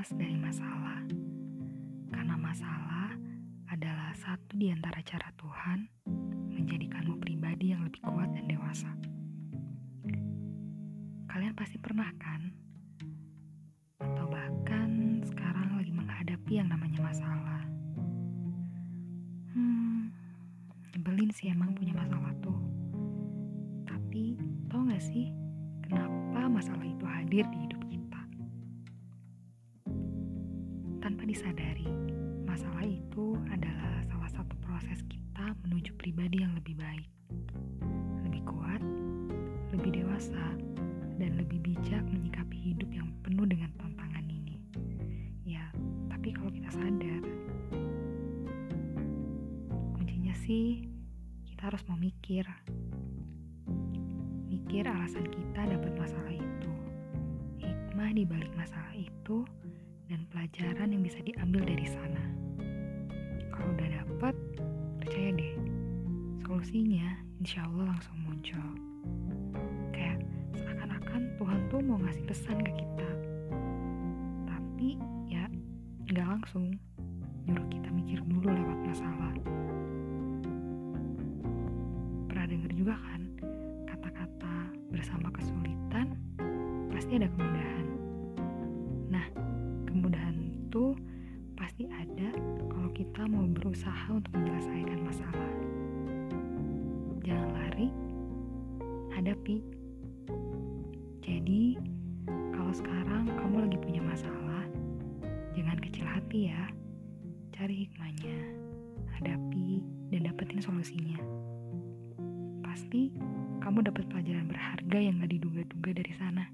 lepas dari masalah, karena masalah adalah satu di antara cara Tuhan menjadikanmu pribadi yang lebih kuat dan dewasa. Kalian pasti pernah kan? Atau bahkan sekarang lagi menghadapi yang namanya masalah. Hmm, nyebelin sih emang punya masalah tuh. Tapi tau gak sih kenapa masalah itu hadir di Tanpa disadari, masalah itu adalah salah satu proses kita menuju pribadi yang lebih baik, lebih kuat, lebih dewasa, dan lebih bijak menyikapi hidup yang penuh dengan tantangan ini. Ya, tapi kalau kita sadar, kuncinya sih kita harus memikir. Mikir alasan kita dapat masalah itu, hikmah di balik masalah itu, dan pelajaran yang bisa diambil dari sana. Kalau udah dapet, percaya deh, solusinya insya Allah langsung muncul. Kayak seakan-akan Tuhan tuh mau ngasih pesan ke kita. Tapi ya nggak langsung, nyuruh kita mikir dulu lewat masalah. Pernah denger juga kan kata-kata bersama kesulitan pasti ada kemudahan. Kita mau berusaha untuk menyelesaikan masalah. Jangan lari, hadapi. Jadi, kalau sekarang kamu lagi punya masalah, jangan kecil hati ya. Cari hikmahnya, hadapi, dan dapetin solusinya. Pasti kamu dapat pelajaran berharga yang gak diduga-duga dari sana.